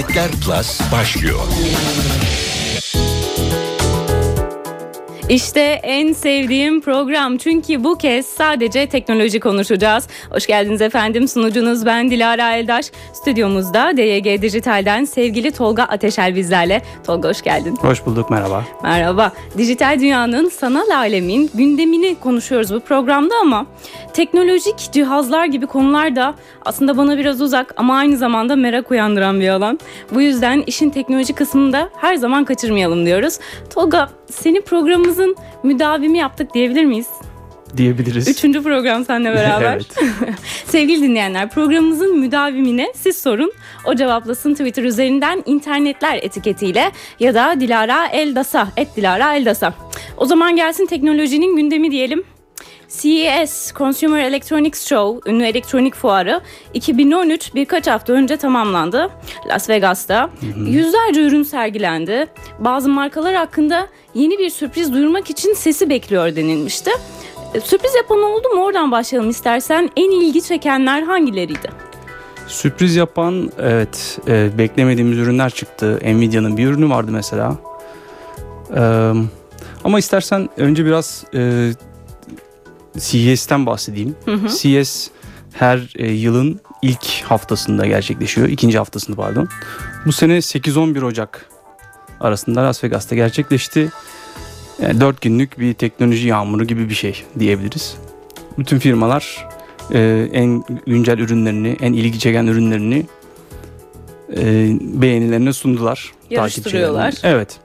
İnternetler Plus başlıyor. İşte en sevdiğim program çünkü bu kez sadece teknoloji konuşacağız. Hoş geldiniz efendim sunucunuz ben Dilara Eldaş. Stüdyomuzda DYG Dijital'den sevgili Tolga Ateşel bizlerle. Tolga hoş geldin. Hoş bulduk merhaba. Merhaba. Dijital dünyanın sanal alemin gündemini konuşuyoruz bu programda ama teknolojik cihazlar gibi konular da aslında bana biraz uzak ama aynı zamanda merak uyandıran bir alan. Bu yüzden işin teknoloji kısmını da her zaman kaçırmayalım diyoruz. Tolga seni programımızın müdavimi yaptık diyebilir miyiz? Diyebiliriz. Üçüncü program seninle beraber. evet. Sevgili dinleyenler programımızın müdavimine siz sorun. O cevaplasın Twitter üzerinden internetler etiketiyle ya da Dilara Eldasa, et Dilara Eldasa. O zaman gelsin teknolojinin gündemi diyelim. CES Consumer Electronics Show, ünlü elektronik fuarı 2013 birkaç hafta önce tamamlandı. Las Vegas'ta yüzlerce ürün sergilendi. Bazı markalar hakkında yeni bir sürpriz duyurmak için sesi bekliyor denilmişti. E, Sürpriz yapan oldu mu? Oradan başlayalım istersen. En ilgi çekenler hangileriydi? Sürpriz yapan evet e, beklemediğimiz ürünler çıktı. Nvidia'nın bir ürünü vardı mesela. E, ama istersen önce biraz e, CES'ten bahsedeyim. CES her e, yılın ilk haftasında gerçekleşiyor. ikinci haftasında pardon. Bu sene 8-11 Ocak arasında Las Vegas'ta gerçekleşti. Yani 4 günlük bir teknoloji yağmuru gibi bir şey diyebiliriz. Bütün firmalar e, en güncel ürünlerini, en ilgi çeken ürünlerini e, beğenilerine sundular. Yarıştırıyorlar. Evet.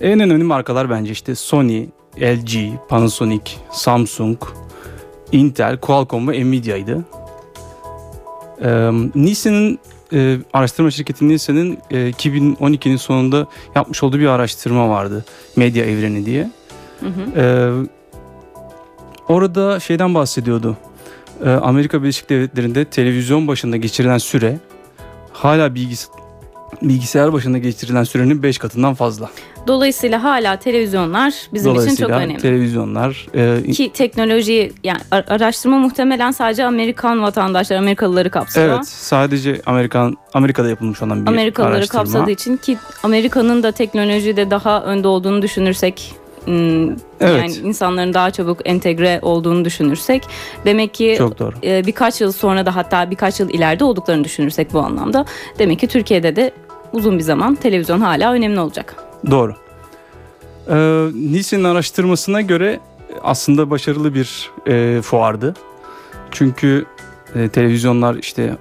En önemli markalar bence işte Sony, LG, Panasonic, Samsung, Intel, Qualcomm ve Nvidia'ydı. Ee, Nielsen'in e, araştırma şirketi Nielsen'in e, 2012'nin sonunda yapmış olduğu bir araştırma vardı. Medya evreni diye. Hı hı. Ee, orada şeyden bahsediyordu. Ee, Amerika Birleşik Devletleri'nde televizyon başında geçirilen süre hala bilgis bilgisayar başında geçirilen sürenin 5 katından fazla. Dolayısıyla hala televizyonlar bizim için çok Dolayısıyla önemli. televizyonlar e, Ki teknoloji yani ar- araştırma muhtemelen sadece Amerikan vatandaşları, Amerikalıları kapsıyor. evet sadece Amerikan Amerika'da yapılmış olan bir Amerikalıları araştırma. kapsadığı için ki Amerika'nın da teknolojide daha önde olduğunu düşünürsek hmm, yani Evet. insanların daha çabuk entegre olduğunu düşünürsek demek ki Çok doğru. e, birkaç yıl sonra da hatta birkaç yıl ileride olduklarını düşünürsek bu anlamda demek ki Türkiye'de de uzun bir zaman televizyon hala önemli olacak. Doğru. Ee, Nielsen'in araştırmasına göre aslında başarılı bir e, fuardı. Çünkü e, televizyonlar işte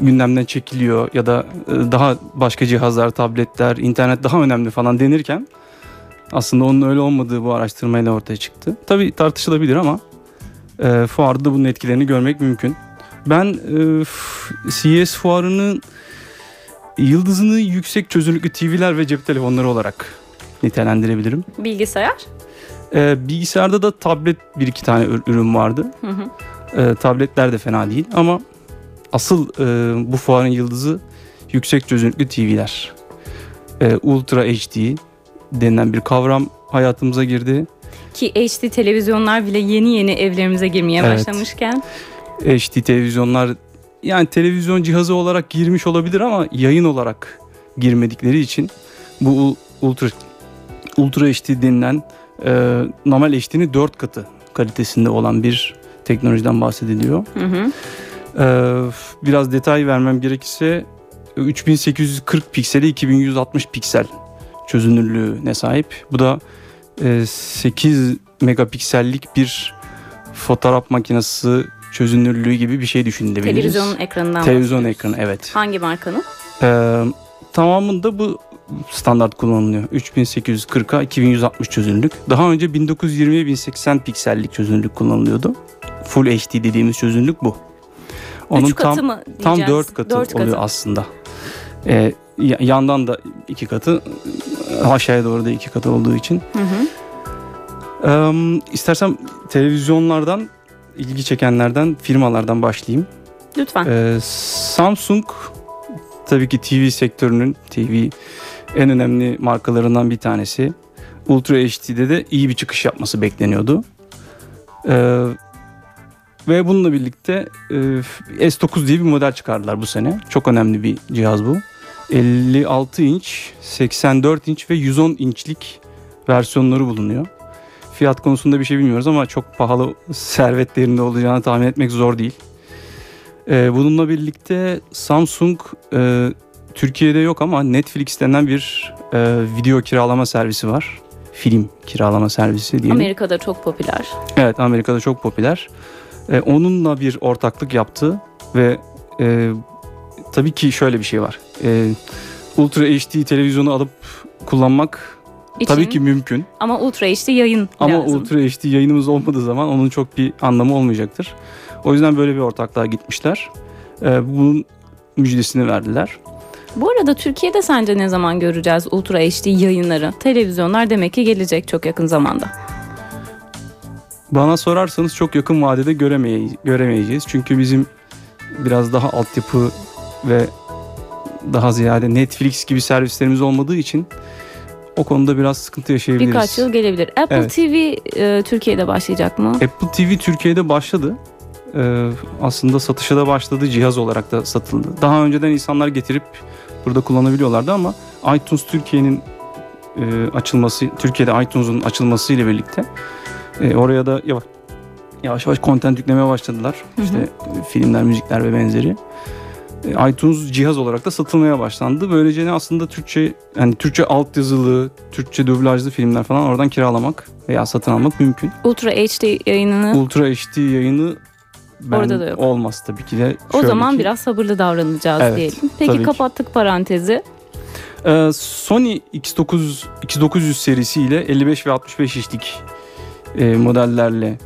gündemden çekiliyor ya da e, daha başka cihazlar, tabletler, internet daha önemli falan denirken aslında onun öyle olmadığı bu araştırmayla ortaya çıktı. Tabii tartışılabilir ama e, fuarda bunun etkilerini görmek mümkün. Ben e, CES fuarının yıldızını yüksek çözünürlüklü TV'ler ve cep telefonları olarak nitelendirebilirim. Bilgisayar. Ee, bilgisayarda da tablet bir iki tane ür- ürün vardı. Hı hı. Ee, tabletler de fena değil ama asıl e, bu fuarın yıldızı yüksek çözünürlüklü TV'ler. Ee, Ultra HD denilen bir kavram hayatımıza girdi. Ki HD televizyonlar bile yeni yeni evlerimize girmeye Evet. başlamışken HD televizyonlar yani televizyon cihazı olarak girmiş olabilir ama yayın olarak girmedikleri için bu ul- ultra ultra HD denilen e, normal HD'nin 4 katı kalitesinde olan bir teknolojiden bahsediliyor. hı hı. E, biraz detay vermem gerekirse 3840 pikseli 2160 piksel çözünürlüğüne sahip. Bu da e, 8 megapiksellik bir fotoğraf makinesi çözünürlüğü gibi bir şey düşünebiliriz. televizyonun ekranından Televizyon ekranı evet. Hangi markanın? Ee, tamamında bu standart kullanılıyor. 3840'a 2160 çözünürlük. Daha önce 1920'ye 1080 piksellik çözünürlük kullanılıyordu. Full HD dediğimiz çözünürlük bu. Onun Üç katı tam mı tam diyeceğiz? 4 katı Dört oluyor aslında. Ee, yandan da iki katı, aşağıya doğru da iki katı olduğu için. Hı hı. Ee, istersen televizyonlardan ilgi çekenlerden firmalardan başlayayım. Lütfen. Ee, Samsung tabii ki TV sektörünün TV en önemli markalarından bir tanesi. Ultra HD'de de iyi bir çıkış yapması bekleniyordu. Ee, ve bununla birlikte e, S9 diye bir model çıkardılar bu sene. Çok önemli bir cihaz bu. 56 inç, 84 inç ve 110 inçlik versiyonları bulunuyor. Fiyat konusunda bir şey bilmiyoruz ama çok pahalı servetlerinde olacağını tahmin etmek zor değil. Ee, bununla birlikte Samsung e, Türkiye'de yok ama Netflix denen bir e, video kiralama servisi var. Film kiralama servisi diyelim. Amerika'da çok popüler. Evet Amerika'da çok popüler. Ee, onunla bir ortaklık yaptı ve e, tabii ki şöyle bir şey var. Ee, Ultra HD televizyonu alıp kullanmak için. tabii ki mümkün. Ama Ultra HD yayın Ama lazım. Ultra HD yayınımız olmadığı zaman onun çok bir anlamı olmayacaktır. O yüzden böyle bir ortaklığa gitmişler. Ee, bunun müjdesini verdiler. Bu arada Türkiye'de sence ne zaman göreceğiz Ultra HD yayınları? Televizyonlar demek ki gelecek çok yakın zamanda. Bana sorarsanız çok yakın vadede göremeye- göremeyeceğiz. Çünkü bizim biraz daha altyapı ve daha ziyade Netflix gibi servislerimiz olmadığı için o konuda biraz sıkıntı yaşayabiliriz. Birkaç yıl gelebilir. Apple Evet. TV e, Türkiye'de başlayacak mı? Apple TV Türkiye'de başladı. Ee, aslında satışa da başladı. Cihaz olarak da satıldı. Daha önceden insanlar getirip burada kullanabiliyorlardı ama iTunes Türkiye'nin e, açılması, Türkiye'de iTunes'un açılması ile birlikte e, oraya da yavaş yavaş, yavaş content yüklemeye başladılar. Hı hı. İşte e, filmler, müzikler ve benzeri. E, iTunes cihaz olarak da satılmaya başlandı. Böylece ne aslında Türkçe yani Türkçe altyazılı, Türkçe dublajlı filmler falan oradan kiralamak veya satın almak mümkün. Ultra HD yayınını Ultra HD yayını ben Orada da yok. olmaz tabii ki de. o zaman ki, biraz sabırlı davranacağız Evet, diyelim. Peki ki. kapattık parantezi. Ee, Sony X9 X900 serisi ile 55 ve 65 inçlik e, modellerle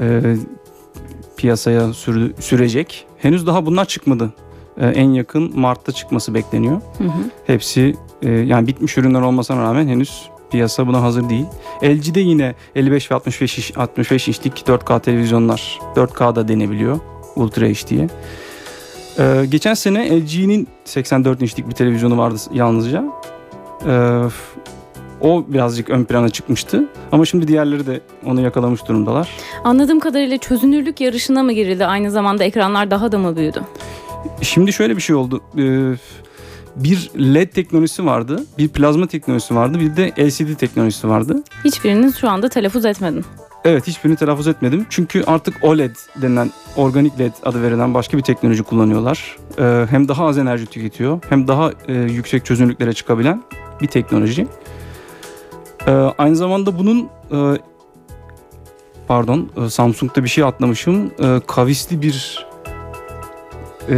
e, piyasaya sürü- sürecek. Henüz daha bunlar çıkmadı. E, en yakın Mart'ta çıkması bekleniyor. Hı hı. Hepsi e, yani bitmiş ürünler olmasına rağmen henüz piyasa buna hazır değil. LG'de yine 55 ve 65 iş, 65 inçlik 4K televizyonlar 4K'da denebiliyor Ultra HD'ye. Ee, geçen sene LG'nin 84 inçlik bir televizyonu vardı yalnızca. Ee, o birazcık ön plana çıkmıştı. Ama şimdi diğerleri de onu yakalamış durumdalar. Anladığım kadarıyla çözünürlük yarışına mı girildi? Aynı zamanda ekranlar daha da mı büyüdü? Şimdi şöyle bir şey oldu. Ee, bir LED teknolojisi vardı, bir plazma teknolojisi vardı, bir de LCD teknolojisi vardı. Hiçbiriniz şu anda telaffuz etmedin. Evet hiçbirini telaffuz etmedim. Çünkü artık OLED denilen organik LED adı verilen başka bir teknoloji kullanıyorlar. Ee, hem daha az enerji tüketiyor hem daha e, yüksek çözünürlüklere çıkabilen bir teknoloji. Ee, aynı zamanda bunun e, pardon e, Samsung'da bir şey atlamışım. E, kavisli bir e,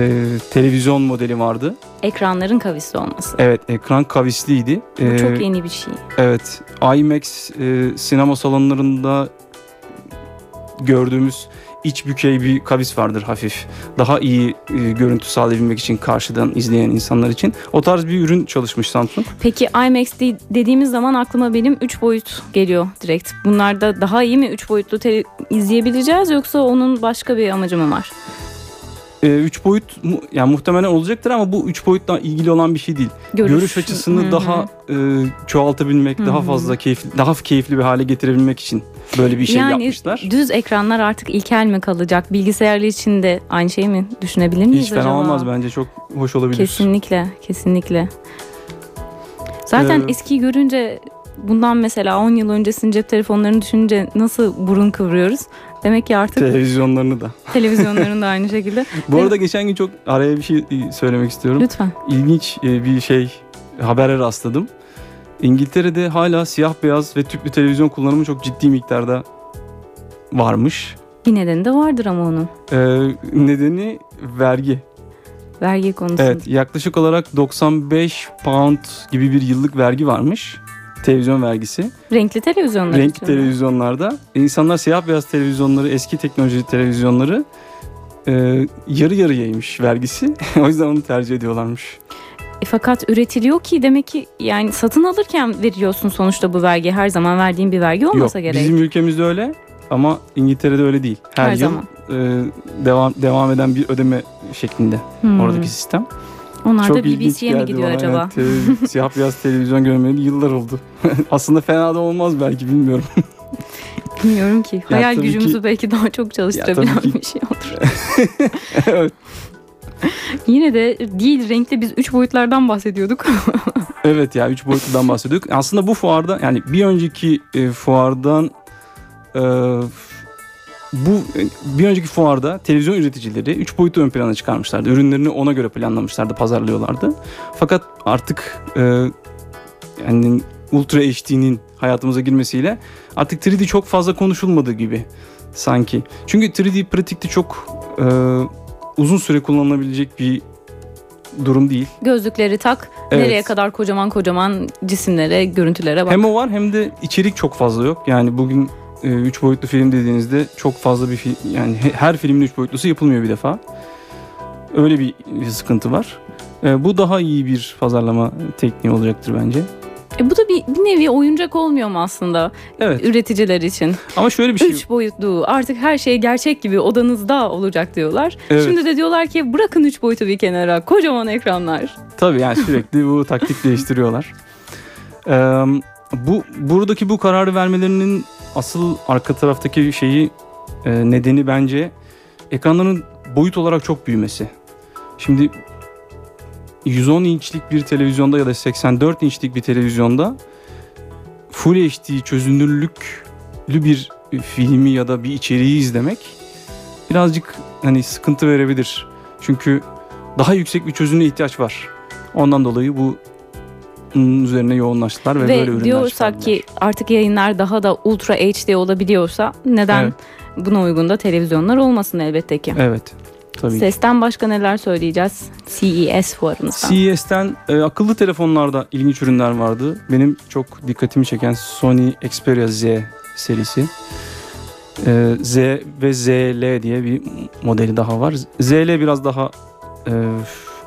televizyon modeli vardı. Ekranların kavisli olması. Evet ekran kavisliydi. Bu Ee, çok yeni bir şey. Evet, IMAX e, sinema salonlarında gördüğümüz iç bükey bir kavis vardır hafif. Daha iyi e, görüntü sağlayabilmek için karşıdan izleyen insanlar için. O tarz bir ürün çalışmış Samsung. Peki IMAX de- dediğimiz zaman aklıma benim 3 boyut geliyor direkt. Bunlarda daha iyi mi 3 boyutlu te- izleyebileceğiz yoksa onun başka bir amacı mı var? 3 boyut mu, yani muhtemelen olacaktır ama bu 3 boyutla ilgili olan bir şey değil. Görüş, açısını Hı hı. daha e, çoğaltabilmek, Hı daha fazla keyifli, daha keyifli bir hale getirebilmek için böyle bir şey yani yapmışlar. düz ekranlar artık ilkel mi kalacak? Bilgisayarlı için de aynı şey mi düşünebilir miyiz Hiç fena acaba? olmaz bence çok hoş olabilir. Kesinlikle, kesinlikle. Zaten Ee, eskiyi görünce bundan mesela 10 yıl öncesinin cep telefonlarını düşününce nasıl burun kıvırıyoruz? Demek ki artık Televizyonlarını da. televizyonların da aynı şekilde. Bu arada geçen gün çok araya bir şey söylemek istiyorum. Lütfen. İlginç e, bir şey habere rastladım. İngiltere'de hala siyah beyaz ve tüplü televizyon kullanımı çok ciddi miktarda varmış. Bir nedeni de vardır ama onun. Ee, nedeni vergi. Vergi konusu. Evet yaklaşık olarak 95 pound gibi bir yıllık vergi varmış. Televizyon vergisi. Renkli televizyonlar Renkli için. televizyonlarda. İnsanlar siyah beyaz televizyonları, eski teknoloji televizyonları e, yarı yarıyaymış vergisi. o yüzden onu tercih ediyorlarmış. E, fakat üretiliyor ki demek ki yani satın alırken veriyorsun sonuçta bu vergi. Her zaman verdiğin bir vergi olmasa Yok, gerek. bizim ülkemizde öyle ama İngiltere'de öyle değil. Her, Her yıl zaman. e, devam devam eden bir ödeme şeklinde Hmm. oradaki sistem. Onlar Çok da BBC'ye mi gidiyor bana. acaba? Evet, siyah beyaz televizyon görmeli yıllar oldu. Aslında fena da olmaz belki bilmiyorum. Bilmiyorum ki. Hayal tabii gücümüzü ki- belki daha çok çalıştırabilen bir şey olur. evet. Yine de değil renkte biz 3 boyutlardan bahsediyorduk. Evet ya 3 boyutludan bahsediyorduk. Aslında bu fuarda yani bir önceki e, fuardan e, bu e, bir önceki fuarda televizyon üreticileri 3 boyutu ön plana çıkarmışlardı. Ürünlerini ona göre planlamışlardı, pazarlıyorlardı. Fakat artık e, yani Ultra HD'nin hayatımıza girmesiyle artık 3D çok fazla konuşulmadığı gibi sanki. Çünkü 3D pratikte çok e, uzun süre kullanılabilecek bir durum değil. Gözlükleri tak. Evet. Nereye kadar kocaman kocaman cisimlere, görüntülere bak. Hem o var hem de içerik çok fazla yok. Yani bugün 3 boyutlu film dediğinizde çok fazla bir film yani he- her filmin 3 boyutlusu yapılmıyor bir defa. Öyle bir sıkıntı var. E, bu daha iyi bir pazarlama tekniği olacaktır bence. E bu da bir, bir nevi oyuncak olmuyor mu aslında Evet. üreticiler için? Ama şöyle bir şey. 3 boyutlu artık her şey gerçek gibi odanızda olacak diyorlar. Evet. Şimdi de diyorlar ki bırakın 3 boyutu bir kenara kocaman ekranlar. Tabii yani sürekli bu taktik değiştiriyorlar. E, bu buradaki bu kararı vermelerinin asıl arka taraftaki şeyi e, nedeni bence ekranların boyut olarak çok büyümesi. Şimdi 110 inçlik bir televizyonda ya da 84 inçlik bir televizyonda Full HD çözünürlüklü bir filmi ya da bir içeriği izlemek birazcık hani sıkıntı verebilir. Çünkü daha yüksek bir çözünürlüğe ihtiyaç var. Ondan dolayı bu bunun üzerine yoğunlaştılar ve, böyle Ve ürünler diyorsak ki artık yayınlar daha da ultra HD olabiliyorsa neden Evet. buna uygun da televizyonlar olmasın elbette ki. Evet. Tabii. ki. Sesten başka neler söyleyeceğiz CES fuarımızdan? CES'ten e, akıllı telefonlarda ilginç ürünler vardı. Benim çok dikkatimi çeken Sony Xperia Z serisi. E, Z ve ZL diye bir modeli daha var. ZL biraz daha e,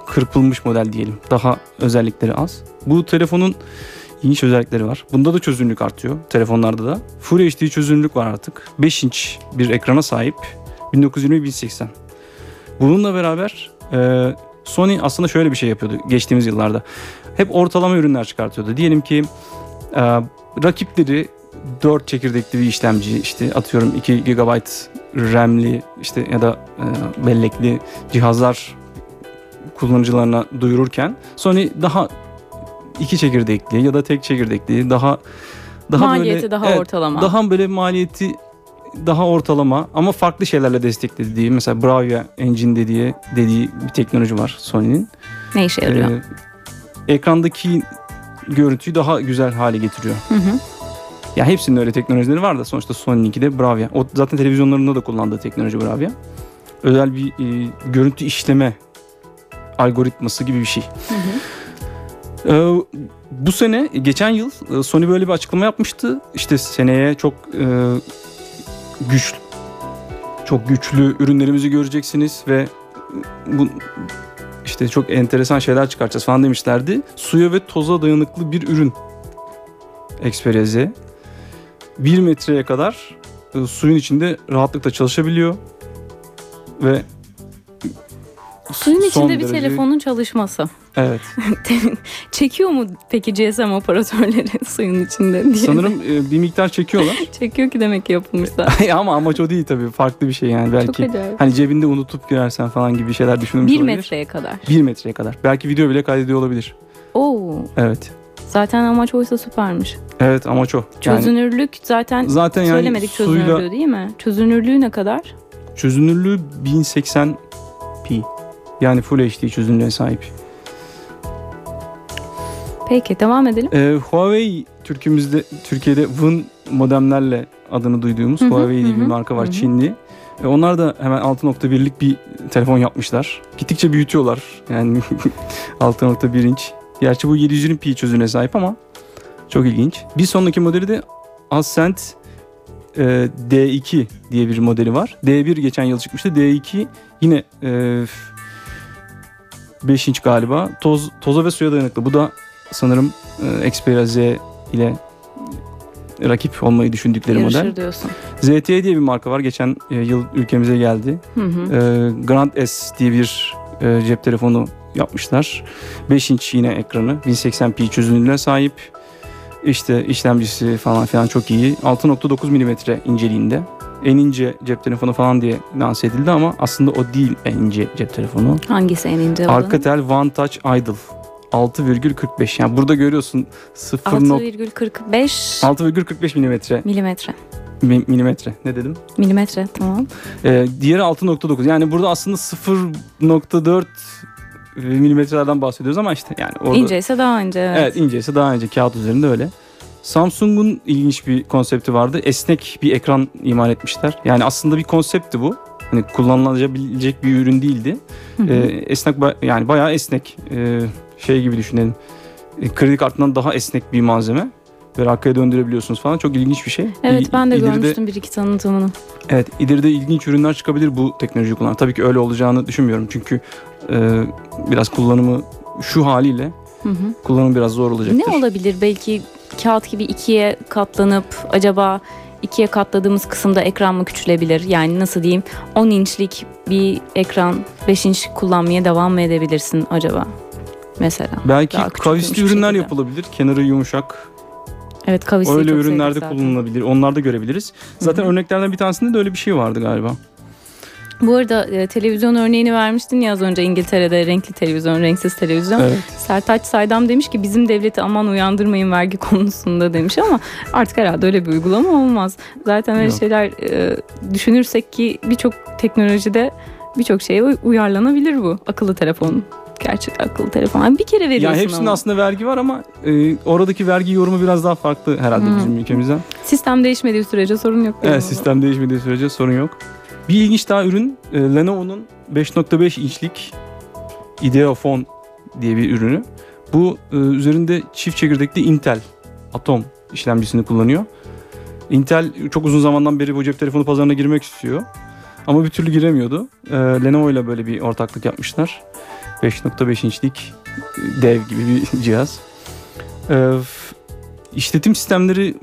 kırpılmış model diyelim. Daha özellikleri az. Bu telefonun ilginç özellikleri var. Bunda da çözünürlük artıyor. Telefonlarda da. Full HD çözünürlük var artık. 5 inç bir ekrana sahip. 1920-1080. Bununla beraber e, Sony aslında şöyle bir şey yapıyordu geçtiğimiz yıllarda. Hep ortalama ürünler çıkartıyordu. Diyelim ki e, rakipleri 4 çekirdekli bir işlemci işte atıyorum 2 GB RAM'li işte ya da e, bellekli cihazlar kullanıcılarına duyururken Sony daha iki çekirdekli ya da tek çekirdekli daha daha Maliyeti böyle, daha evet, ortalama. daha böyle maliyeti daha ortalama ama farklı şeylerle desteklediği mesela Bravia Engine dediği dediği bir teknoloji var Sony'nin. ne işe yarıyor? Ee, ekrandaki görüntüyü daha güzel hale getiriyor. Hı hı. Ya hepsinin öyle teknolojileri var da sonuçta Sony'ninki de Bravia. O zaten televizyonlarında da kullandığı teknoloji Bravia. Özel bir e, görüntü işleme algoritması gibi bir şey. Hı hı. Ee, bu sene geçen yıl e, Sony böyle bir açıklama yapmıştı. İşte seneye çok e, güçlü çok güçlü ürünlerimizi göreceksiniz ve bu işte çok enteresan şeyler çıkartacağız falan demişlerdi. Suya ve toza dayanıklı bir ürün. Xperia Z. 1 metreye kadar e, suyun içinde rahatlıkla çalışabiliyor ve Suyun son içinde bir derece- telefonun çalışması. Evet. Çekiyor mu peki GSM operatörleri suyun içinde diye. Sanırım e, bir miktar çekiyorlar. Çekiyor ki demek ki yapılmışlar. Ama amaç o değil tabii. Farklı bir şey yani Çok belki. acayip. Hani cebinde unutup girersen falan gibi şeyler düşünülmüş Bir olabilir. metreye kadar. Bir metreye kadar. Belki video bile kaydediyor olabilir. Oo, Evet. zaten amaç oysa süpermiş. Evet amaç o. Yani Çözünürlük zaten zaten yani söylemedik çözünürlüğü suyla değil mi? Çözünürlüğü ne kadar? çözünürlüğü 1080p. Yani Full HD çözünürlüğe sahip. Peki devam edelim. Ee, Huawei Türkiye'mizde Türkiye'de Win modemlerle adını duyduğumuz Hı hı, Huawei diye bir marka var hı. Çinli. E, onlar da hemen 6.1'lik bir telefon yapmışlar. Gittikçe büyütüyorlar. Yani 6.1 inç. Gerçi bu 720p çözünürlüğe sahip ama çok ilginç. Bir sonraki modeli de Ascent e, D2 diye bir modeli var. D1 geçen yıl çıkmıştı. D2 yine e, 5 inç galiba. Toz, toza ve suya dayanıklı. Bu da sanırım e, Xperia Z ile rakip olmayı düşündükleri Yarışır model. diyorsun. ZTE diye bir marka var. Geçen e, yıl ülkemize geldi. Hı hı. E, Grand S diye bir e, cep telefonu yapmışlar. 5 inç yine ekranı. 1080p çözünürlüğüne sahip. İşte işlemcisi falan filan çok iyi. 6.9 mm inceliğinde en ince cep telefonu falan diye lanse edildi ama aslında o değil en ince cep telefonu. Hangisi en ince olanı? Alcatel One Touch Idle 6,45 yani burada görüyorsun 0. 6,45 6,45 milimetre milimetre. mi- milimetre ne dedim? Milimetre tamam. Ee, diğeri 6.9 yani burada aslında 0.4 milimetrelerden bahsediyoruz ama işte yani orada İnce ise daha ince. Evet. Evet inceyse daha ince kağıt üzerinde öyle. Samsung'un ilginç bir konsepti vardı. Esnek bir ekran imal etmişler. Yani aslında bir konseptti bu. Hani kullanılabilecek bir ürün değildi. Hı hı. Ee, esnek yani bayağı esnek. Ee, şey gibi düşünelim. Ee, kredi kartından daha esnek bir malzeme. Ve arkaya döndürebiliyorsunuz falan. Çok ilginç bir şey. evet ben de ileride- görmüştüm bir iki tanıtımını. Evet ileride ilginç ürünler çıkabilir bu teknoloji kullanan. Tabii ki öyle olacağını düşünmüyorum. Çünkü e, biraz kullanımı şu haliyle Hı hı. kullanımı biraz zor olacaktır. Ne olabilir belki kağıt gibi ikiye katlanıp acaba ikiye katladığımız kısımda ekran mı küçülebilir? Yani nasıl diyeyim 10 inçlik bir ekran 5 inç kullanmaya devam mı edebilirsin acaba? Mesela. Belki kavisli ürünler şekilde. yapılabilir. Kenarı yumuşak. Evet kavisli öyle ürünlerde kullanılabilir. Onlarda görebiliriz. Zaten Hı hı. örneklerden bir tanesinde de öyle bir şey vardı galiba. Bu arada e, televizyon örneğini vermiştin ya az önce İngiltere'de renkli televizyon, renksiz televizyon. Evet. Sertaç Saydam demiş ki bizim devleti aman uyandırmayın vergi konusunda demiş ama artık herhalde öyle bir uygulama olmaz. Zaten öyle Yok. şeyler e, düşünürsek ki birçok teknolojide birçok şeye uy- uyarlanabilir bu akıllı telefon. Gerçi akıllı telefon. Bir kere veriyorsun Yani hepsinde ama. aslında vergi var ama e, oradaki vergi yorumu biraz daha farklı herhalde Hı. bizim ülkemizden. Sistem değişmediği sürece sorun yok. Evet sistem değişmediği sürece sorun yok. Bir ilginç daha ürün e, Lenovo'nun 5.5 inçlik Ideophone diye bir ürünü. Bu e, üzerinde çift çekirdekli Intel Atom işlemcisini kullanıyor. Intel çok uzun zamandan beri bu cep telefonu pazarına girmek istiyor. Ama bir türlü giremiyordu. E, Lenovo ile böyle bir ortaklık yapmışlar. 5.5 inçlik e, dev gibi bir cihaz. E, işletim sistemleri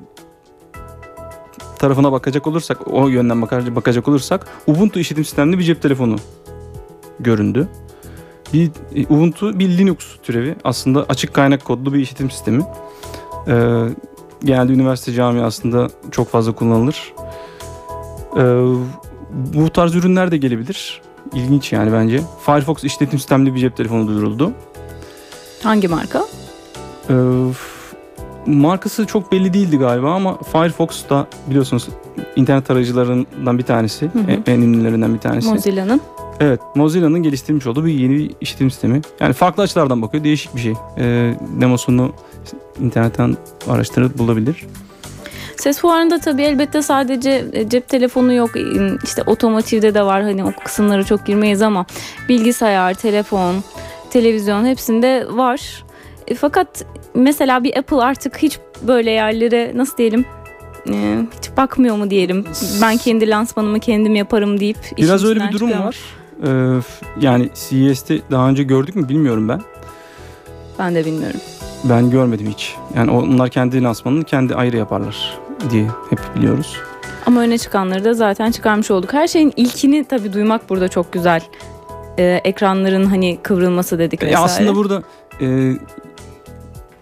tarafına bakacak olursak, o yönden bakar, bakacak olursak Ubuntu işletim sistemli bir cep telefonu göründü. Bir e, Ubuntu bir Linux türevi. Aslında açık kaynak kodlu bir işletim sistemi. Ee, genelde üniversite camiasında çok fazla kullanılır. Ee, bu tarz ürünler de gelebilir. İlginç yani bence. Firefox işletim sistemli bir cep telefonu duyuruldu. Hangi marka? Ee, markası çok belli değildi galiba ama Firefox da biliyorsunuz internet tarayıcılarından bir tanesi. Hı hı. En, en ünlülerinden bir tanesi. Mozilla'nın. Evet Mozilla'nın geliştirmiş olduğu bir yeni bir işletim sistemi. Yani farklı açılardan bakıyor. Değişik bir şey. Ee, demosunu internetten araştırıp bulabilir. Ses fuarında tabii elbette sadece e, cep telefonu yok. E, işte otomotivde de var. Hani o kısımlara çok girmeyiz ama bilgisayar, telefon, televizyon hepsinde var. E, fakat mesela bir Apple artık hiç böyle yerlere nasıl diyelim e, hiç bakmıyor mu diyelim. Ben kendi lansmanımı kendim yaparım deyip Biraz öyle bir durum çıkıyor var. Ee, yani CES'te daha önce gördük mü bilmiyorum ben. Ben de bilmiyorum. Ben görmedim hiç. Yani onlar kendi lansmanını kendi ayrı yaparlar diye hep biliyoruz. Ama öne çıkanları da zaten çıkarmış olduk. Her şeyin ilkini tabii duymak burada çok güzel. E, ekranların hani kıvrılması dedik E, vesaire. aslında burada e,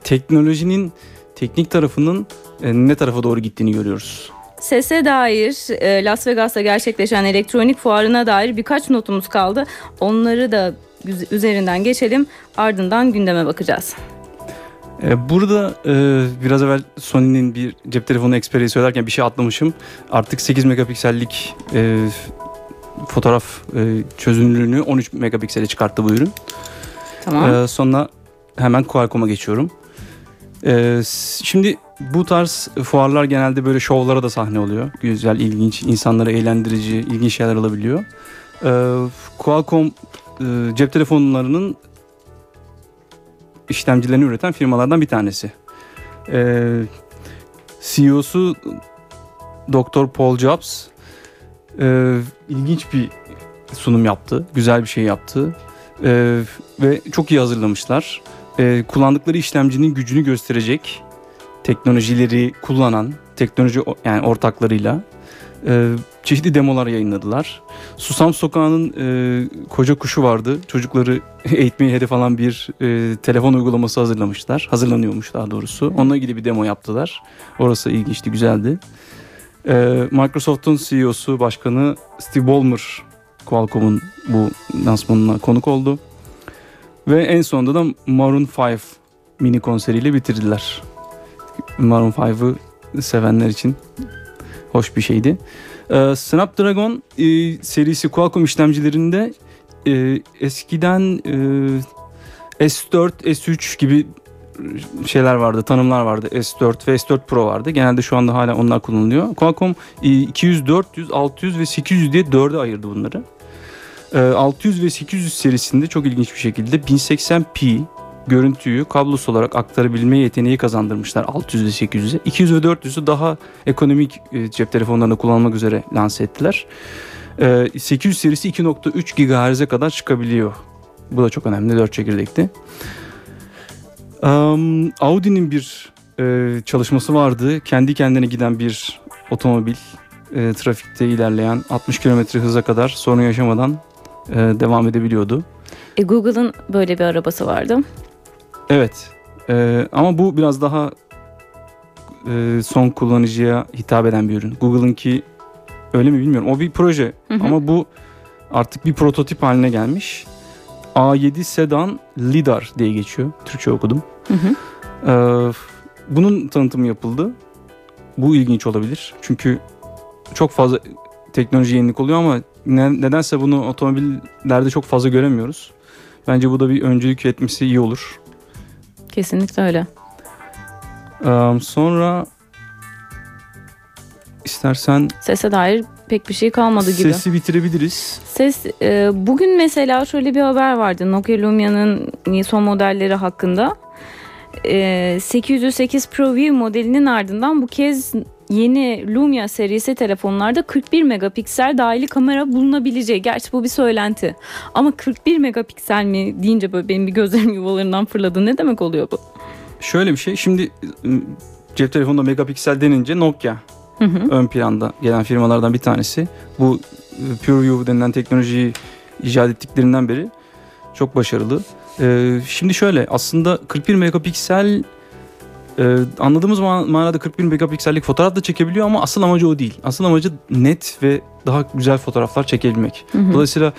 teknolojinin teknik tarafının e, ne tarafa doğru gittiğini görüyoruz. Sese dair e, Las Vegas'ta gerçekleşen elektronik fuarına dair birkaç notumuz kaldı. Onları da üz- üzerinden geçelim. Ardından gündeme bakacağız. E, Burada biraz evvel Sony'nin bir cep telefonu Xperia'yı söylerken bir şey atlamışım. Artık 8 megapiksellik fotoğraf çözünürlüğünü 13 megapiksele çıkarttı bu ürün. Tamam. Sonra hemen Qualcomm'a geçiyorum. Ee, şimdi bu tarz fuarlar genelde böyle şovlara da sahne oluyor. Güzel, ilginç, insanları eğlendirici, ilginç şeyler olabiliyor. Ee, Qualcomm e, cep telefonlarının işlemcilerini üreten firmalardan bir tanesi. Ee, CEO'su Dr. Paul Jobs e, ilginç bir sunum yaptı. Güzel bir şey yaptı. Ee, ve çok iyi hazırlamışlar. Ee, kullandıkları işlemcinin gücünü gösterecek teknolojileri kullanan teknoloji yani ortaklarıyla e, çeşitli demolar yayınladılar. Susam Sokağı'nın e, koca kuşu vardı. Çocukları eğitmeyi hedef alan bir e, telefon uygulaması hazırlamışlar. Hazırlanıyormuş daha doğrusu. Onunla ilgili bir demo yaptılar. Orası ilginçti, güzeldi. Ee, Microsoft'un CEO'su, başkanı Steve Ballmer Qualcomm'un bu lansmanına konuk oldu. Ve en sonunda da Maroon 5 mini konseriyle bitirdiler. Maroon 5'ı sevenler için hoş bir şeydi. Ee, Snapdragon e, serisi Qualcomm işlemcilerinde e, eskiden e, S4, S3 gibi şeyler vardı, tanımlar vardı. S4 ve S4 Pro vardı. Genelde şu anda hala onlar kullanılıyor. Qualcomm e, 200, 400, 600 ve 800 diye dörde ayırdı bunları. E, 600 ve 800 serisinde çok ilginç bir şekilde 1080p görüntüyü kablosuz olarak aktarabilme yeteneği kazandırmışlar 600 ve 800'e. 200 ve 400'ü daha ekonomik e, cep telefonlarında kullanmak üzere lanse ettiler. E, 800 serisi 2.3 GHz'e kadar çıkabiliyor. Bu da çok önemli 4 çekirdekli. Um, Audi'nin bir e, çalışması vardı. Kendi kendine giden bir otomobil. E, trafikte ilerleyen 60 km hıza kadar sorun yaşamadan e, devam edebiliyordu. E, Google'ın böyle bir arabası vardı. Evet. E, ama bu biraz daha e, son kullanıcıya hitap eden bir ürün. Google'ınki öyle mi bilmiyorum. O bir proje Hı hı. ama bu artık bir prototip haline gelmiş. A7 Sedan Lidar diye geçiyor. Türkçe okudum. Hı hı. Ee, bunun tanıtımı yapıldı. Bu ilginç olabilir. Çünkü çok fazla teknoloji yenilik oluyor ama ne- nedense bunu otomobillerde çok fazla göremiyoruz. Bence bu da bir öncülük etmesi iyi olur. Kesinlikle öyle. Ee, sonra istersen Sese dair pek bir şey kalmadı gibi. sesi bitirebiliriz. Ses e, bugün mesela şöyle bir haber vardı Nokia Lumia'nın son modelleri hakkında. E, 808 Pro View modelinin ardından bu kez yeni Lumia serisi telefonlarda 41 megapiksel dahili kamera bulunabileceği. Gerçi bu bir söylenti. Ama 41 megapiksel mi deyince böyle benim bir gözlerim yuvalarından fırladı. Ne demek oluyor bu? Şöyle bir şey. Şimdi ıı, cep telefonunda megapiksel denince Nokia Hı hı. ön planda gelen firmalardan bir tanesi. Bu e, PureView denilen teknolojiyi icat ettiklerinden beri çok başarılı. Ee, şimdi şöyle aslında 41 megapiksel e, anladığımız man- manada 41 megapiksellik fotoğraf da çekebiliyor ama asıl amacı o değil. Asıl amacı net ve daha güzel fotoğraflar çekebilmek. Hı hı. Dolayısıyla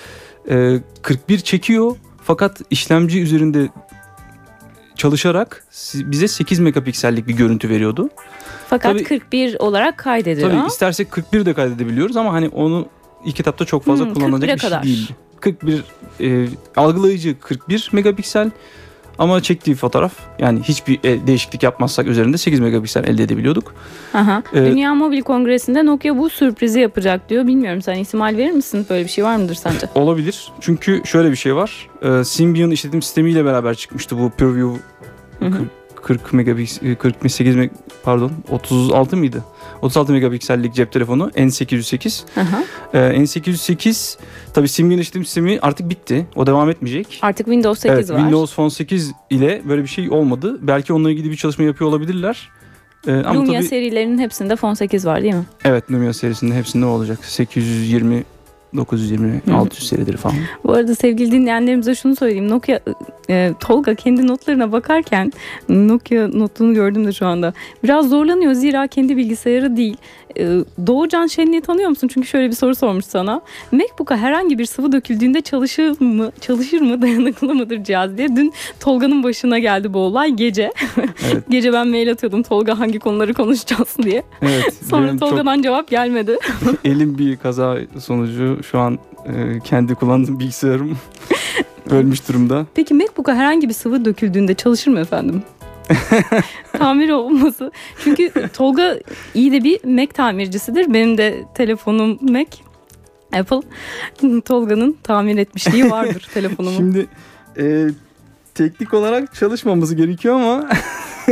e, 41 çekiyor fakat işlemci üzerinde çalışarak bize 8 megapiksellik bir görüntü veriyordu. Fakat Tabii- 41 olarak kaydediyor. Tabii istersek 41 de kaydedebiliyoruz ama hani onu ilk kitapta çok fazla Hmm, kullanılacak 41'e bir şey kadar. değil. 41 e, algılayıcı 41 megapiksel ama çektiği fotoğraf yani hiçbir e, değişiklik yapmazsak üzerinde 8 megapiksel elde edebiliyorduk. Aha. Ee, Dünya Mobil Kongresi'nde Nokia bu sürprizi yapacak diyor. Bilmiyorum sen ihtimal verir misin? Böyle bir şey var mıdır sence? Olabilir. Çünkü şöyle bir şey var. E, Symbian işletim sistemiyle beraber çıkmıştı bu hı. 40 megapiksel 48 meg pardon 36 mıydı? 36 megapiksellik cep telefonu N808. Aha. Ee, N808 tabii Symbian işletim sistemi artık bitti. O devam etmeyecek. Artık Windows 8 evet, var. Windows Phone 8 ile böyle bir şey olmadı. Belki onunla ilgili bir çalışma yapıyor olabilirler. Ee, ama Lumia tabii serilerinin hepsinde Phone 8 var değil mi? evet Lumia serisinde hepsinde olacak. 820 920 Hı hı. 600 serileri falan. Bu arada sevgili dinleyenlerimize şunu söyleyeyim. Nokia e, Tolga kendi notlarına bakarken Nokia notunu gördüm de şu anda. Biraz zorlanıyor zira kendi bilgisayarı değil. E, Doğucan Şenli'yi tanıyor musun? Çünkü şöyle bir soru sormuş sana. MacBook'a herhangi bir sıvı döküldüğünde çalışır mı, çalışır mı, dayanıklı mıdır cihaz diye. Dün Tolga'nın başına geldi bu olay gece. Evet. gece ben mail atıyordum Tolga hangi konuları konuşacağız diye. Evet. Sonra benim çok Tolga'dan cevap gelmedi. elim bir kaza sonucu şu an e, kendi kullandığım bilgisayarım ölmüş durumda. Peki MacBook'a herhangi bir sıvı döküldüğünde çalışır mı efendim? Tamir olması. Çünkü Tolga iyi de bir Mac tamircisidir. Benim de telefonum Mac. Apple. Tolga'nın tamir etmişliği vardır telefonumu. Şimdi e, teknik olarak çalışmaması gerekiyor ama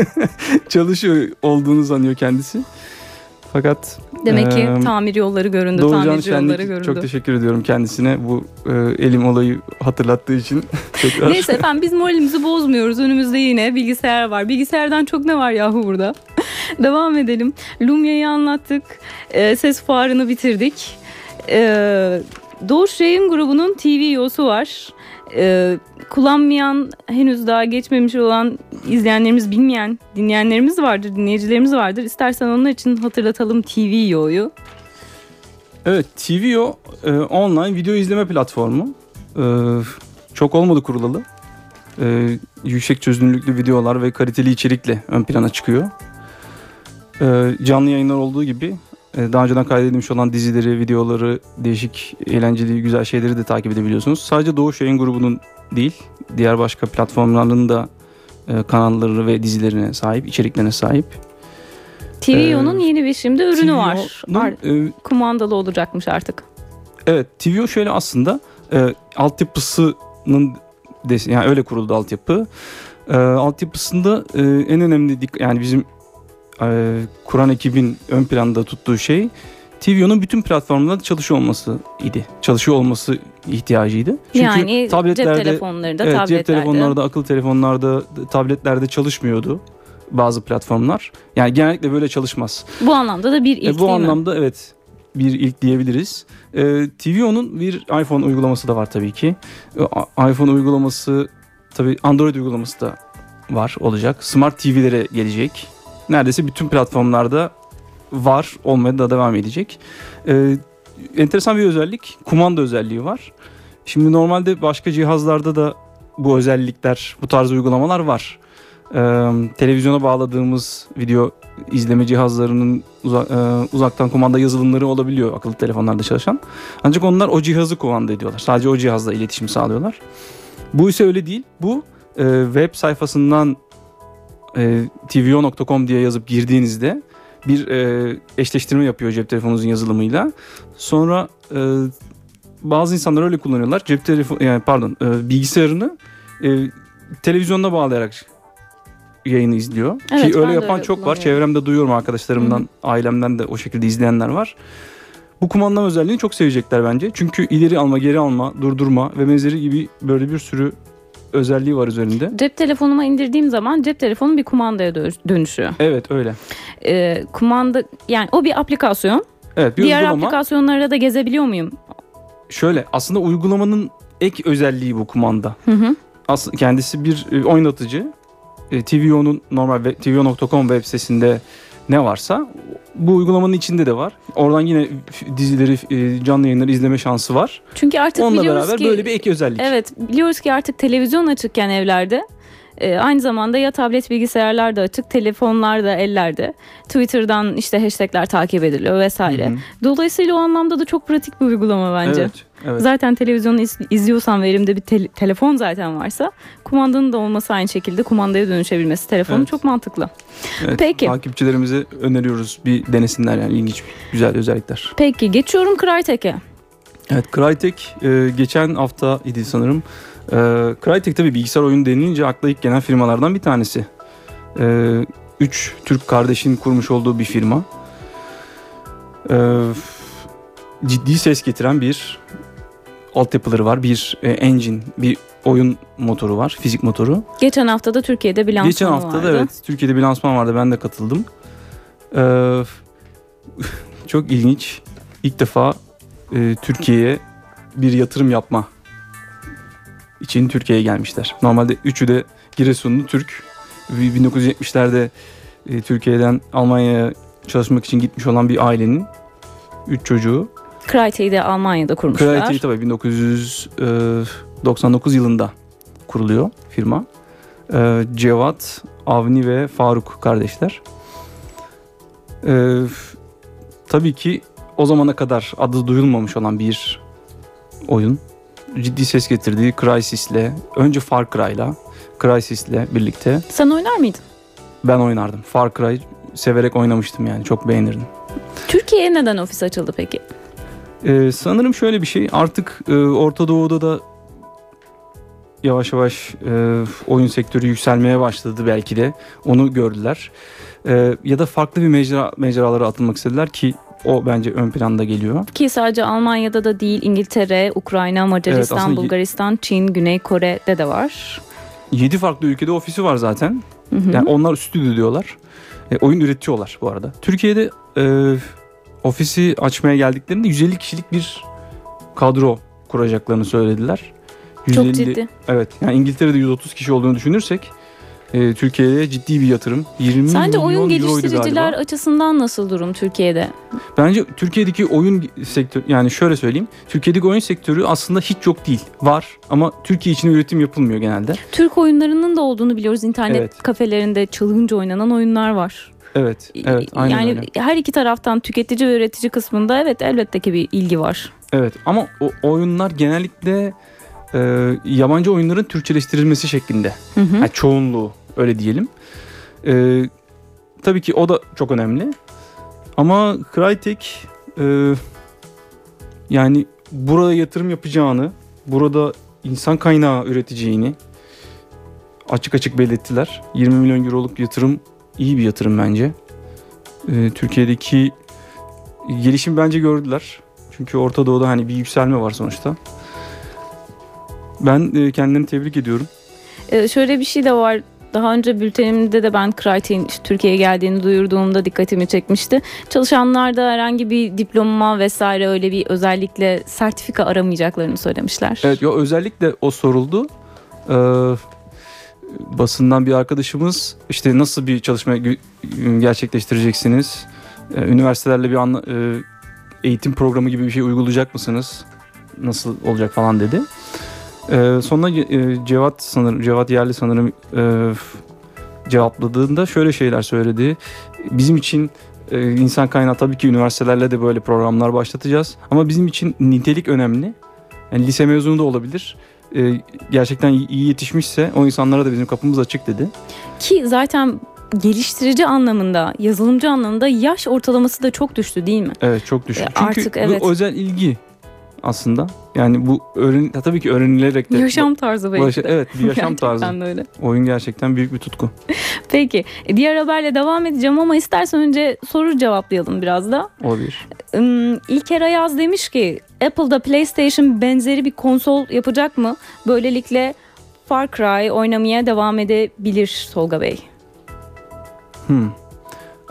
çalışıyor olduğunu sanıyor kendisi. Fakat Demek ki tamir yolları göründü, Doğucan tamirci yolları Şenlik göründü. çok teşekkür ediyorum kendisine bu e, elim olayı hatırlattığı için. Neyse efendim biz moralimizi bozmuyoruz. Önümüzde yine bilgisayar var. Bilgisayardan çok ne var yahu burada? Devam edelim. Lumia'yı anlattık. Ee, ses fuarını bitirdik. Ee, Doğuş Yayın Grubu'nun TV yosu var. Ee, kullanmayan, henüz daha geçmemiş olan izleyenlerimiz, bilmeyen dinleyenlerimiz vardır, dinleyicilerimiz vardır. İstersen onlar için hatırlatalım TV yo'yu. Evet TVO e, online video izleme platformu. E, çok olmadı kurulalı. E, yüksek çözünürlüklü videolar ve kaliteli içerikle ön plana çıkıyor. E, canlı yayınlar olduğu gibi e, daha önceden kaydedilmiş olan dizileri, videoları, değişik eğlenceli, güzel şeyleri de takip edebiliyorsunuz. Sadece Doğuş Yayın Grubu'nun değil, diğer başka platformların da e, kanalları ve dizilerine sahip, içeriklerine sahip. TV yo'nun yeni bir şimdi ürünü var. TVO'nun, Ar- e, kumandalı olacakmış artık. Evet TVO şöyle aslında e, altyapısının yani öyle kuruldu altyapı. E, altyapısında e, en önemli yani bizim e, kuran ekibin ön planda tuttuğu şey TVO'nun bütün platformlarda çalışıyor olması idi. Çalışıyor olması ihtiyacıydı. Çünkü yani tabletlerde cep telefonlarında, evet, tabletlerde. cep telefonlarda, akıllı telefonlarda, tabletlerde çalışmıyordu bazı platformlar. Yani genellikle böyle çalışmaz. Bu anlamda da bir ilk E, bu değil mi? anlamda evet bir ilk diyebiliriz. E, TVO'nun bir iPhone uygulaması da var tabii ki. E, iPhone uygulaması tabii Android uygulaması da var olacak. Smart TV'lere gelecek. Neredeyse bütün platformlarda var olmaya da devam edecek. E, enteresan bir özellik kumanda özelliği var. Şimdi normalde başka cihazlarda da bu özellikler, bu tarz uygulamalar var. E, televizyona bağladığımız video izleme cihazlarının uza- e, uzaktan kumanda yazılımları olabiliyor akıllı telefonlarda çalışan. Ancak onlar o cihazı kumanda ediyorlar. Sadece o cihazla iletişim sağlıyorlar. Bu ise öyle değil. Bu e, web sayfasından e, tvo.com diye yazıp girdiğinizde bir e, eşleştirme yapıyor cep telefonunuzun yazılımıyla. Sonra e, bazı insanlar öyle kullanıyorlar. Cep telefon yani pardon e, bilgisayarını e, televizyonuna bağlayarak yayını izliyor. Evet, Ki öyle yapan öyle çok var. Çevremde duyuyorum arkadaşlarımdan, ailemden de o şekilde izleyenler var. Bu kumandam özelliğini çok sevecekler bence. Çünkü ileri alma, geri alma, durdurma ve benzeri gibi böyle bir sürü özelliği var üzerinde. Cep telefonuma indirdiğim zaman cep telefonu bir kumandaya dö- dönüşüyor. Evet öyle. Ee, kumanda yani o bir aplikasyon. Evet bir Diğer uygulama. aplikasyonlara da gezebiliyor muyum? Şöyle aslında uygulamanın ek özelliği bu kumanda. Hı hı. Aslında kendisi bir e, oynatıcı. E, TVO'nun normal tvo.com web sitesinde ne varsa bu uygulamanın içinde de var. Oradan yine dizileri, e, canlı yayınları izleme şansı var. Çünkü artık Onunla biliyoruz beraber ki böyle bir ek özellik. Evet biliyoruz ki artık televizyon açıkken evlerde e, aynı zamanda ya tablet bilgisayarlar da açık, telefonlar da ellerde. Twitter'dan işte hashtagler takip ediliyor vesaire. Hı hı. Dolayısıyla o anlamda da çok pratik bir uygulama bence. Evet, evet. Zaten televizyonu iz- izliyorsan ve elimde bir tel- telefon zaten varsa kumandanın da olması aynı şekilde kumandaya dönüşebilmesi telefonu Evet. çok mantıklı. Evet, Peki. Takipçilerimize öneriyoruz bir denesinler yani ilginç güzel özellikler. Peki geçiyorum Crytek'e. Evet Crytek e, geçen hafta idi sanırım. E, Crytek tabii bilgisayar oyunu denilince akla ilk gelen firmalardan bir tanesi. E, üç Türk kardeşin kurmuş olduğu bir firma. E, ciddi ses getiren bir altyapıları var. Bir e, engine, bir oyun motoru var. Fizik motoru. Geçen hafta da Türkiye'de bir lansmanı Geçen hafta da vardı. evet Türkiye'de bir lansman vardı. Ben de katıldım. Ee, çok ilginç. İlk defa e, Türkiye'ye bir yatırım yapma için Türkiye'ye gelmişler. Normalde üçü de Giresunlu Türk. 1970'lerde e, Türkiye'den Almanya'ya çalışmak için gitmiş olan bir ailenin üç çocuğu. Crytek'i de Almanya'da kurmuşlar. Creative tabii 1999 yılında kuruluyor firma. Ee, Cevat, Avni ve Faruk kardeşler. Ee, tabii ki o zamana kadar adı duyulmamış olan bir oyun. Ciddi ses getirdiği Crysis'le, önce Far Cry'la, Crysis'le birlikte Sen oynar mıydın? ben oynardım. Far Cry severek oynamıştım yani çok beğenirdim. Türkiye'ye neden ofis açıldı peki? Ee, sanırım şöyle bir şey artık e, Orta Doğu'da da yavaş yavaş e, oyun sektörü yükselmeye başladı belki de onu gördüler. E, ya da farklı bir mecra mecralara atılmak istediler ki o bence ön planda geliyor. Ki sadece Almanya'da da değil İngiltere, Ukrayna, Macaristan, y- Bulgaristan, Çin, Güney Kore'de de var. 7 farklı ülkede ofisi var zaten. Hı hı. Yani onlar stüdyo diyorlar. E, oyun üretiyorlar bu arada. Türkiye'de e, ofisi açmaya geldiklerinde 150 kişilik bir kadro kuracaklarını söylediler. Çok 150 ciddi. Evet. Yani İngiltere'de 130 kişi olduğunu düşünürsek e, Türkiye'ye ciddi bir yatırım. 20 Sence oyun geliştiriciler açısından nasıl durum Türkiye'de? Bence Türkiye'deki oyun sektörü yani şöyle söyleyeyim. Türkiye'deki oyun sektörü aslında hiç yok değil. Var ama Türkiye için üretim yapılmıyor genelde. Türk oyunlarının da olduğunu biliyoruz. İnternet Evet. kafelerinde çılgınca oynanan oyunlar var. Evet. Evet. Aynen yani öyle. her iki taraftan tüketici ve üretici kısmında evet elbette ki bir ilgi var. Evet ama o oyunlar genellikle e, yabancı oyunların Türkçeleştirilmesi şeklinde. Hı hı. Yani çoğunluğu öyle diyelim. E, tabii ki o da çok önemli. Ama Crytek e, yani burada yatırım yapacağını, burada insan kaynağı üreteceğini açık açık belirttiler. 20 milyon euroluk yatırım iyi bir yatırım bence. E, Türkiye'deki gelişim bence gördüler. Çünkü Orta Doğu'da hani bir yükselme var sonuçta. Ben e, kendilerini tebrik ediyorum. Ee, şöyle bir şey de var. Daha önce bültenimde de ben Crytek'in Türkiye'ye geldiğini duyurduğumda dikkatimi çekmişti. Çalışanlarda herhangi bir diploma vesaire öyle bir özellikle sertifika aramayacaklarını söylemişler. Evet, yo, özellikle o soruldu. Ee, basından bir arkadaşımız işte nasıl bir çalışma gü- gerçekleştireceksiniz? Üniversitelerle bir anla- eğitim programı gibi bir şey uygulayacak mısınız? Nasıl olacak falan dedi. Sonra Cevat sanırım Cevat Yerli sanırım cevapladığında şöyle şeyler söyledi. Bizim için insan kaynağı tabii ki üniversitelerle de böyle programlar başlatacağız. Ama bizim için nitelik önemli. Yani lise mezunu da olabilir. E, gerçekten iyi yetişmişse o insanlara da bizim kapımız açık dedi. Ki zaten geliştirici anlamında, yazılımcı anlamında yaş ortalaması da çok düştü değil mi? Evet çok düşük. E, Çünkü artık bu evet. özel ilgi aslında. Yani bu öğren tabii ki öğrenilerek de Yaşam tarzı belki de. evet bir yaşam tarzı. Gerçekten öyle. Oyun gerçekten büyük bir tutku. Peki e, diğer haberle devam edeceğim ama istersen önce soru cevaplayalım biraz da. Olabilir. İlker Ayaz demiş ki Apple'da PlayStation benzeri bir konsol yapacak mı? Böylelikle Far Cry oynamaya devam edebilir Tolga Bey. Hmm.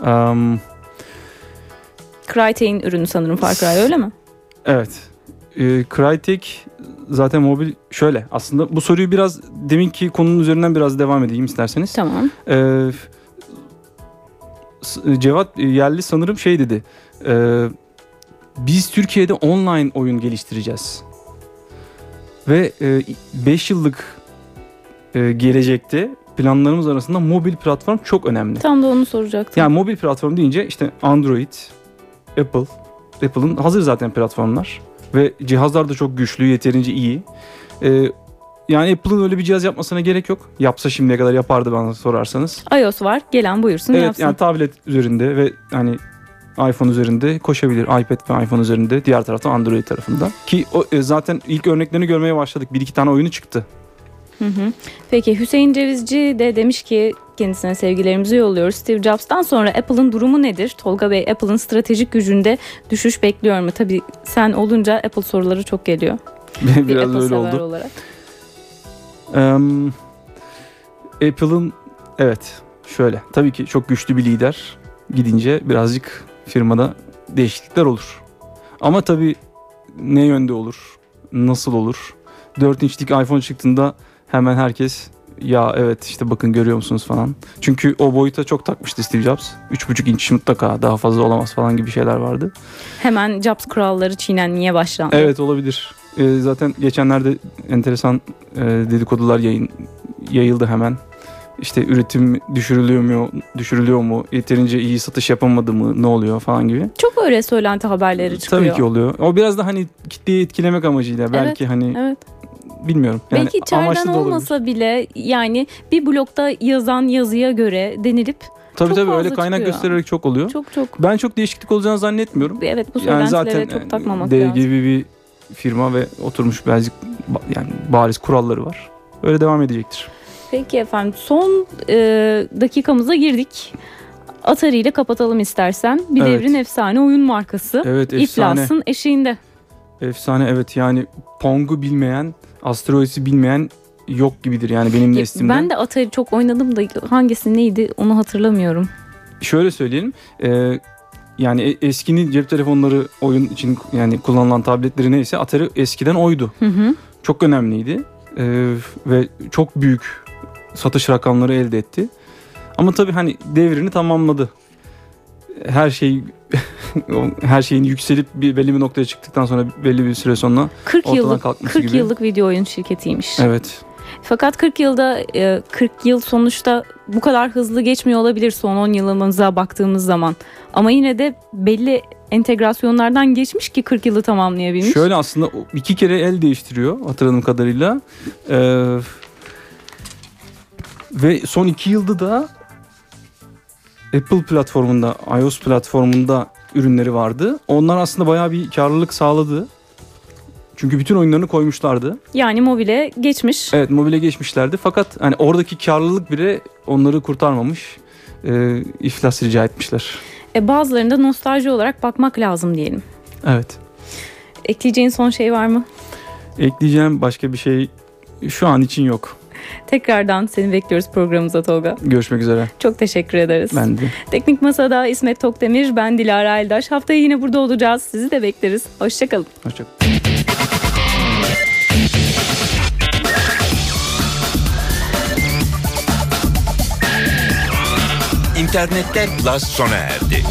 Um, Crytek'in ürünü sanırım Far Cry öyle mi? Evet. Ee, Crytek zaten mobil şöyle aslında bu soruyu biraz deminki konunun üzerinden biraz devam edeyim isterseniz. Tamam. S- Cevat Yerli sanırım şey dedi. Ee, biz Türkiye'de online oyun geliştireceğiz. Ve 5 yıllık e, gelecekte planlarımız arasında mobil platform çok önemli. Tam da onu soracaktım. Yani mobil platform deyince işte Android, Apple, Apple'ın hazır zaten platformlar ve cihazlar da çok güçlü, yeterince iyi. Ee, yani Apple'ın öyle bir cihaz yapmasına gerek yok. Yapsa şimdiye kadar yapardı bana sorarsanız. iOS var. Gelen buyursun evet yapsın. yani tablet üzerinde ve hani iPhone üzerinde koşabilir. iPad ve iPhone üzerinde diğer tarafta Android tarafında. Ki o, e, zaten ilk örneklerini görmeye başladık. Bir iki tane oyunu çıktı. Hı hı. Peki Hüseyin Cevizci de demiş ki kendisine sevgilerimizi yolluyoruz. Steve Jobs'tan sonra Apple'ın durumu nedir? Tolga Bey Apple'ın stratejik gücünde düşüş bekliyor mu? Tabii sen olunca Apple soruları çok geliyor. Bir Biraz Apple öyle oldu. olarak. Em, Apple'ın evet şöyle tabii ki çok güçlü bir lider gidince birazcık firmada değişiklikler olur. Ama tabii ne yönde olur? Nasıl olur? 4 inçlik iPhone çıktığında hemen herkes ya evet işte bakın görüyor musunuz falan. Çünkü o boyuta çok takmıştı Steve Jobs. 3,5 inç mutlaka daha fazla olamaz falan gibi şeyler vardı. Hemen Jobs kuralları çiğnenmeye başlandı. Evet olabilir. Ee, zaten geçenlerde enteresan e, dedikodular yayın yayıldı hemen. İşte üretim düşürülüyor mu, düşürülüyor mu, yeterince iyi satış yapamadı mı, ne oluyor falan gibi. Çok öyle söylenti haberleri çıkıyor. Tabii ki oluyor. O biraz da hani kitleyi etkilemek amacıyla belki hani Evet. bilmiyorum. Yani Belki içeriden olabilir. olmasa bile yani bir blokta yazan yazıya göre denilip Tabii çok tabii öyle kaynak çıkıyor. göstererek çok oluyor. çok çok Ben çok değişiklik olacağını zannetmiyorum. evet bu Yani zaten çok takmamak dev lazım. gibi bir firma ve oturmuş basic yani bariz kuralları var. Öyle devam edecektir. Peki efendim son e, dakikamıza girdik. Atari ile kapatalım istersen. Bir Evet. devrin efsane oyun markası. Evet efsane. İflasın eşiğinde. Efsane evet yani Pong'u bilmeyen, Asteroids'i bilmeyen yok gibidir yani benim neslimde. Ben de Atari çok oynadım da hangisi neydi onu hatırlamıyorum. Şöyle söyleyelim. e, yani e- eskinin cep telefonları oyun için yani kullanılan tabletleri neyse Atari eskiden oydu. Hı hı. Çok önemliydi Ee, ve çok büyük satış rakamları elde etti. Ama tabii hani devrini tamamladı. Her şey her şeyin yükselip bir belli bir noktaya çıktıktan sonra belli bir süre sonra 40 ortadan yıllık kalkması 40 gibi. yıllık video oyun şirketiymiş. Evet. Fakat 40 yılda e, 40 yıl sonuçta bu kadar hızlı geçmiyor olabilir son 10 yılımıza baktığımız zaman. Ama yine de belli entegrasyonlardan geçmiş ki 40 yılı tamamlayabilmiş. Şöyle aslında iki kere el değiştiriyor hatırladığım kadarıyla. Ee, ve son iki yılda da Apple platformunda, iOS platformunda ürünleri vardı. Onlar aslında bayağı bir karlılık sağladı. Çünkü bütün oyunlarını koymuşlardı. Yani mobile geçmiş. Evet mobile geçmişlerdi fakat hani oradaki karlılık bile onları kurtarmamış. Ee, iflas rica etmişler. E, bazılarında nostalji olarak bakmak lazım diyelim. Evet. Ekleyeceğin son şey var mı? Ekleyeceğim başka bir şey şu an için yok. Tekrardan seni bekliyoruz programımıza Tolga. Görüşmek üzere. Çok teşekkür ederiz. Ben de. Teknik Masa'da İsmet Tokdemir, ben Dilara Eldaş. Haftaya yine burada olacağız. Sizi de bekleriz. Hoşçakalın. Hoşçakalın. İnternette Plus sona erdi.